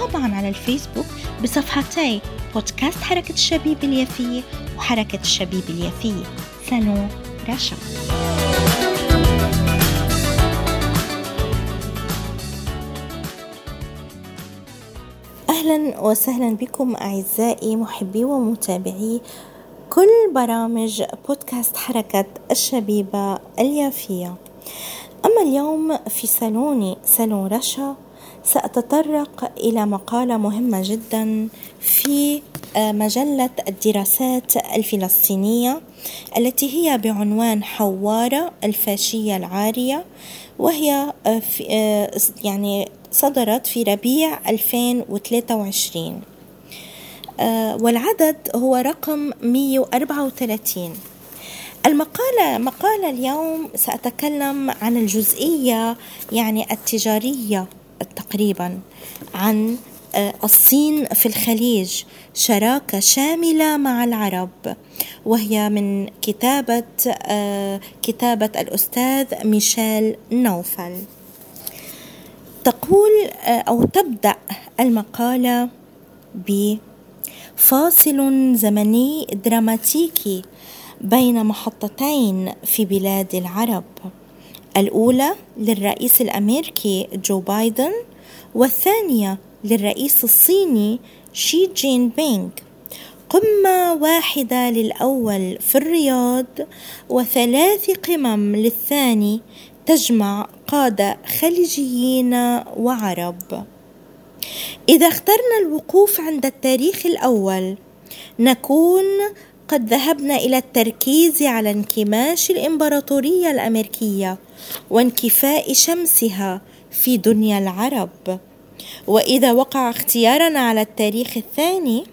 وطبعا على الفيسبوك بصفحتي بودكاست حركة الشبيب اليافية وحركة الشبيب اليافية. سالون رشا. أهلا وسهلا بكم أعزائي محبي ومتابعي كل برامج بودكاست حركة الشبيبة اليافية. أما اليوم في صالوني صالون رشا سأتطرق إلى مقالة مهمة جدا في آه، مجلة الدراسات الفلسطينية التي هي بعنوان حوارة الفاشية العارية وهي آه، آه، يعني صدرت في ربيع 2023 والعدد هو رقم 134 المقالة مقالة اليوم سأتكلم عن الجزئية يعني التجارية تقريبا عن آه، الصين في الخليج شراكة شاملة مع العرب وهي من كتابة آه، كتابة الأستاذ ميشيل نوفل. تقول آه، أو تبدأ المقالة بفاصل زمني دراماتيكي بين محطتين في بلاد العرب. الأولى للرئيس الأمريكي جو بايدن والثانية للرئيس الصيني شي جين بينغ قمة واحدة للأول في الرياض وثلاث قمم للثاني تجمع قادة خليجيين وعرب. إذا اخترنا الوقوف عند التاريخ الأول نكون قد ذهبنا إلى التركيز على انكماش الإمبراطورية الأمريكية وانكفاء شمسها في دنيا العرب. وإذا وقع اختيارنا على التاريخ الثاني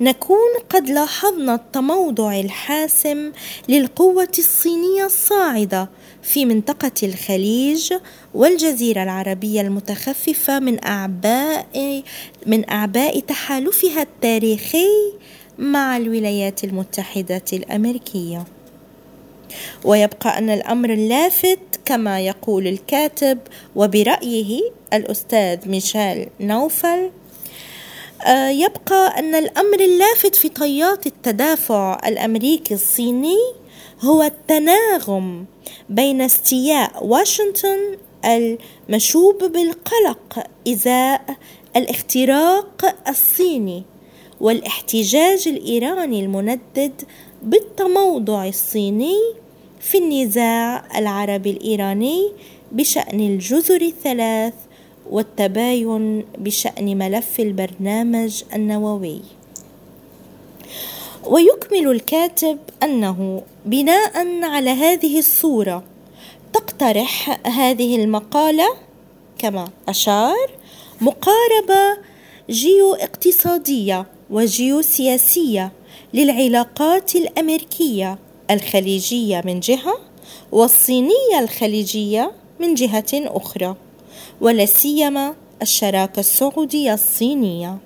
نكون قد لاحظنا التموضع الحاسم للقوة الصينية الصاعدة في منطقة الخليج والجزيرة العربية المتخففة من اعباء من أعباء تحالفها التاريخي مع الولايات المتحدة الأمريكية. ويبقى أن الأمر اللافت كما يقول الكاتب وبرأيه الأستاذ ميشيل نوفل آه، يبقى أن الأمر اللافت في طيات التدافع الأمريكي الصيني هو التناغم بين استياء واشنطن المشوب بالقلق إزاء الاختراق الصيني. والاحتجاج الإيراني المندد بالتموضع الصيني في النزاع العربي الإيراني بشأن الجزر الثلاث والتباين بشأن ملف البرنامج النووي. ويكمل الكاتب أنه بناء على هذه الصورة تقترح هذه المقالة كما أشار مقاربة جيو اقتصادية وجيوسياسية للعلاقات الأمريكية الخليجية من جهة والصينية الخليجية من جهة أخرى ولا سيما الشراكة السعودية الصينية.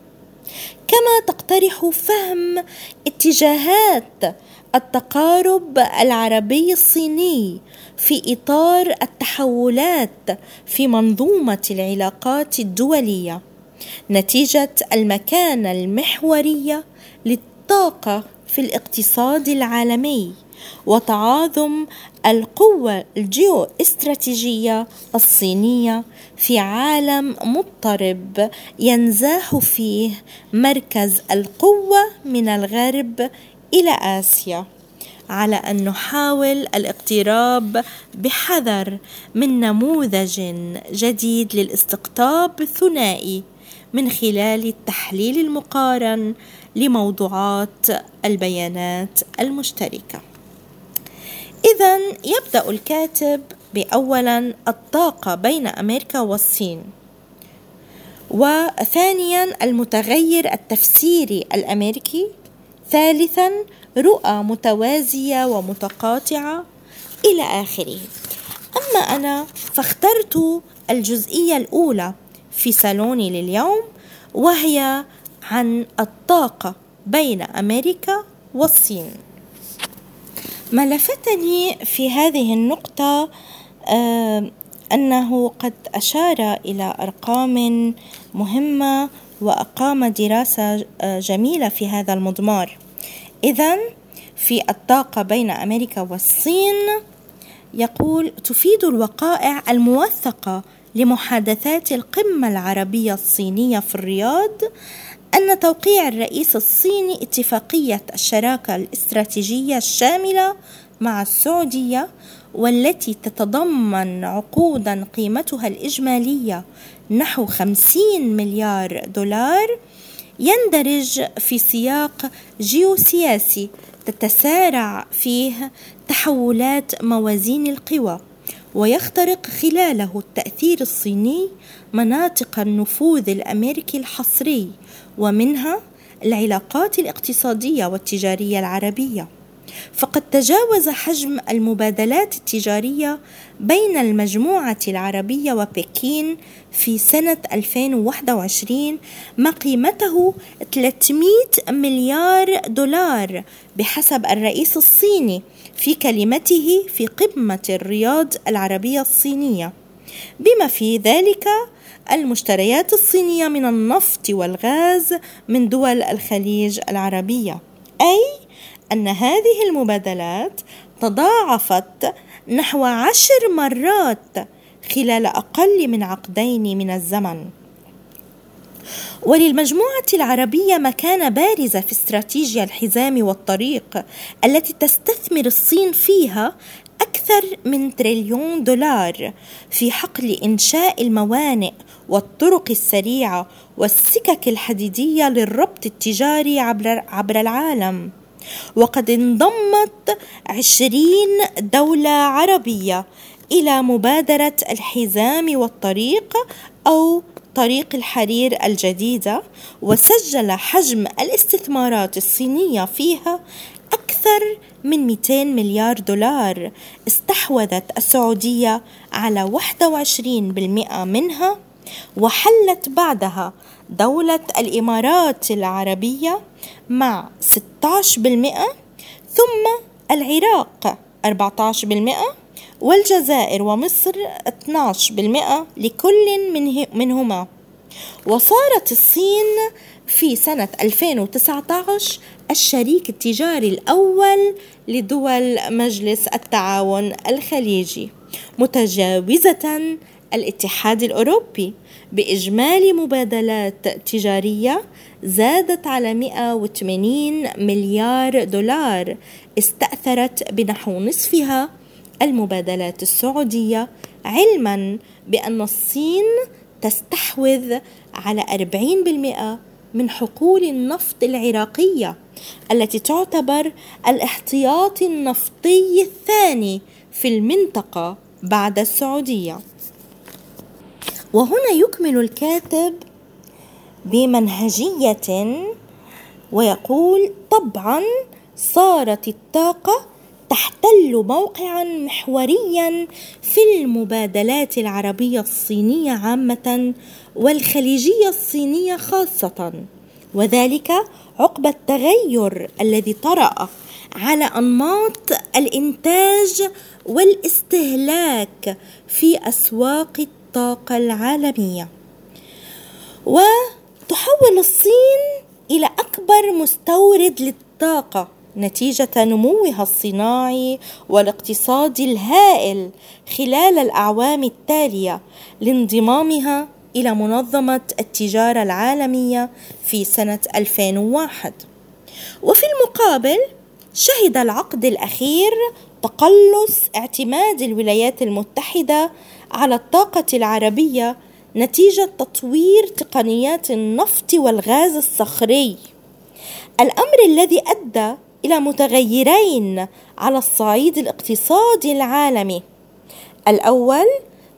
كما تقترح فهم اتجاهات التقارب العربي الصيني في إطار التحولات في منظومة العلاقات الدولية. نتيجة المكانه المحوريه للطاقة في الاقتصاد العالمي وتعاظم القوة الجيو استراتيجية الصينية في عالم مضطرب ينزاح فيه مركز القوة من الغرب إلى آسيا على أن نحاول الاقتراب بحذر من نموذج جديد للاستقطاب الثنائي. من خلال التحليل المقارن لموضوعات البيانات المشتركة. إذا يبدأ الكاتب بأولا الطاقة بين أمريكا والصين وثانيا المتغير التفسيري الأمريكي ثالثا رؤى متوازية ومتقاطعة إلى آخره. أما أنا فاخترت الجزئية الأولى في صالوني لليوم وهي عن الطاقة بين أمريكا والصين. ما لفتني في هذه النقطة آه أنه قد أشار إلى أرقام مهمة وأقام دراسة آه، جميلة في هذا المضمار. إذا في الطاقة بين أمريكا والصين يقول تفيد الوقائع الموثقة لمحادثات القمة العربية الصينية في الرياض أن توقيع الرئيس الصيني اتفاقية الشراكة الاستراتيجية الشاملة مع السعودية والتي تتضمن عقودا قيمتها الإجمالية نحو 50 مليار دولار يندرج في سياق جيوسياسي تتسارع فيه تحولات موازين القوى. ويخترق خلاله التأثير الصيني مناطق النفوذ الأمريكي الحصري ومنها العلاقات الاقتصادية والتجارية العربية. فقد تجاوز حجم المبادلات التجارية بين المجموعة العربية وبكين في سنة 2021 ما قيمته 300 مليار دولار بحسب الرئيس الصيني في كلمته في قمة الرياض العربية الصينية. بما في ذلك المشتريات الصينية من النفط والغاز من دول الخليج العربية أي أن هذه المبادلات تضاعفت نحو عشر مرات خلال أقل من عقدين من الزمن. وللمجموعة العربية مكانة بارزة في استراتيجيا الحزام والطريق التي تستثمر الصين فيها أكثر من تريليون دولار في حقل إنشاء الموانئ والطرق السريعة والسكك الحديدية للربط التجاري عبر, العالم. وقد انضمت عشرين دولة عربية إلى مبادرة الحزام والطريق أو طريق الحرير الجديدة وسجل حجم الاستثمارات الصينية فيها أكثر من 200 مليار دولار استحوذت السعودية على 21% منها وحلت بعدها دولة الإمارات العربية مع 16% ثم العراق 14% والجزائر ومصر 12% لكل منه منهما. وصارت الصين في سنة 2019 الشريك التجاري الأول لدول مجلس التعاون الخليجي متجاوزة الاتحاد الأوروبي بإجمالي مبادلات تجارية زادت على 180 مليار دولار استأثرت بنحو نصفها المبادلات السعودية علما بأن الصين تستحوذ على 40% من حقول النفط العراقية التي تعتبر الاحتياطي النفطي الثاني في المنطقة بعد السعودية. وهنا يكمل الكاتب بمنهجية ويقول طبعا صارت الطاقة تحتل موقعا محوريا في المبادلات العربية الصينية عامة والخليجية الصينية خاصة. وذلك عقب التغير الذي طرأ على أنماط الإنتاج والاستهلاك في أسواق الطاقة العالمية. وتحول الصين إلى أكبر مستورد للطاقة نتيجة نموها الصناعي والاقتصادي الهائل خلال الأعوام التالية لانضمامها إلى منظمة التجارة العالمية في سنة 2001 وفي المقابل شهد العقد الأخير تقلص اعتماد الولايات المتحدة على الطاقة العربية نتيجة تطوير تقنيات النفط والغاز الصخري. الأمر الذي أدى إلى متغيرين على الصعيد الاقتصادي العالمي. الأول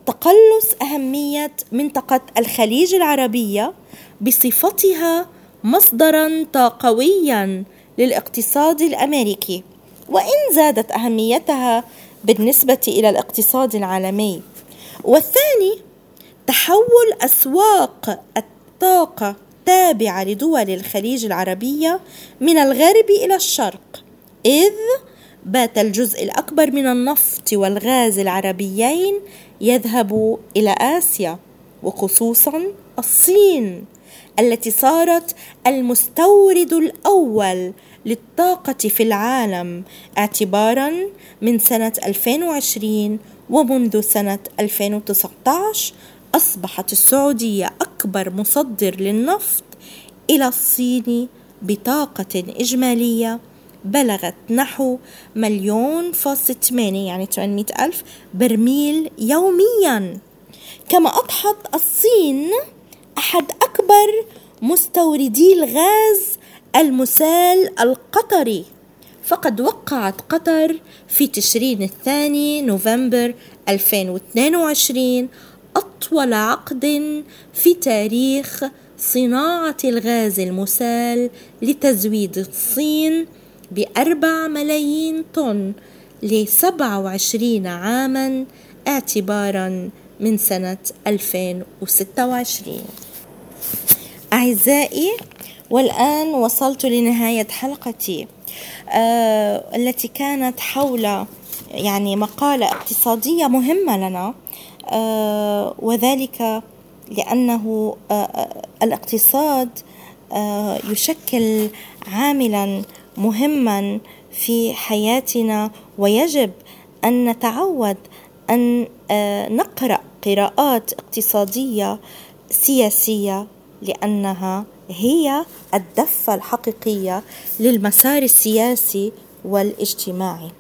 تقلص أهمية منطقة الخليج العربية بصفتها مصدرا طاقويا للاقتصاد الأمريكي وإن زادت أهميتها بالنسبة إلى الاقتصاد العالمي. والثاني تحول أسواق الطاقة التابعة لدول الخليج العربية من الغرب إلى الشرق إذ بات الجزء الأكبر من النفط والغاز العربيين يذهب إلى آسيا وخصوصا الصين التي صارت المستورد الأول للطاقة في العالم اعتبارا من سنة 2020 ومنذ سنة 2019 أصبحت السعودية أكبر مصدر للنفط إلى الصين بطاقة إجمالية بلغت نحو مليون فاصل ثمانية يعني 800 ألف برميل يوميا. كما أضحت الصين أحد أكبر مستوردي الغاز المسال القطري. فقد وقعت قطر في تشرين الثاني نوفمبر 2022 أطول عقد في تاريخ صناعة الغاز المسال لتزويد الصين بأربع ملايين طن لسبعة وعشرين عاما اعتبارا من سنة 2026 أعزائي والآن وصلت لنهاية حلقتي. آه التي كانت حول يعني مقالة اقتصادية مهمة لنا. وذلك لأنه آه، آه، الاقتصاد يشكل عاملا مهما في حياتنا ويجب أن نتعود أن نقرأ قراءات اقتصادية سياسية لأنها هي الدفة الحقيقية للمسار السياسي والاجتماعي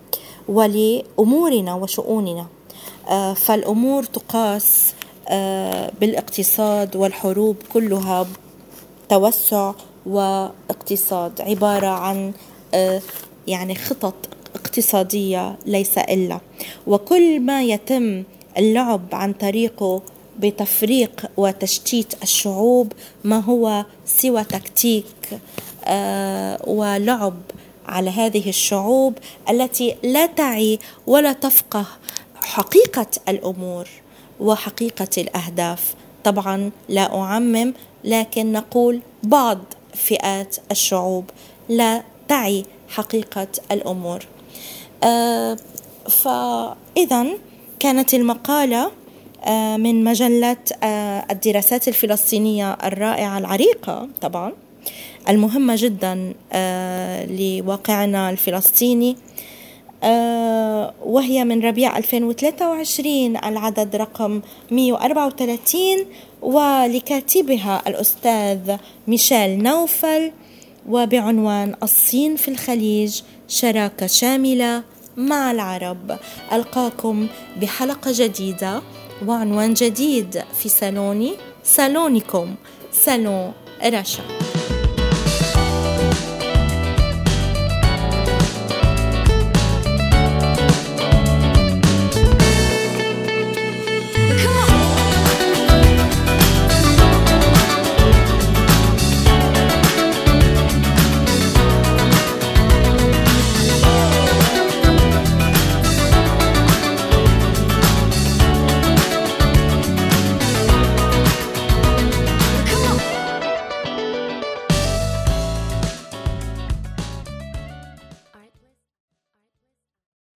ولأمورنا وشؤوننا. آه، فالأمور تقاس آه، بالاقتصاد والحروب كلها توسع واقتصاد. عبارة عن آه، يعني خطط اقتصادية ليس إلا. وكل ما يتم اللعب عن طريقه بتفريق وتشتيت الشعوب ما هو سوى تكتيك ولعب على هذه الشعوب التي لا تعي ولا تفقه. حقيقة الأمور وحقيقة الأهداف. طبعا لا أعمم لكن نقول بعض فئات الشعوب لا تعي حقيقة الأمور. آه فإذا كانت المقالة آه من مجلة آه الدراسات الفلسطينية الرائعة العريقة طبعا المهمة جدا لواقعنا الفلسطيني. وهي من ربيع 2023 العدد رقم 134 ولكاتبها الأستاذ ميشيل نوفل وبعنوان الصين في الخليج شراكة شاملة مع العرب. ألقاكم بحلقة جديدة وعنوان جديد في سالوني سالونكم سالون رشا.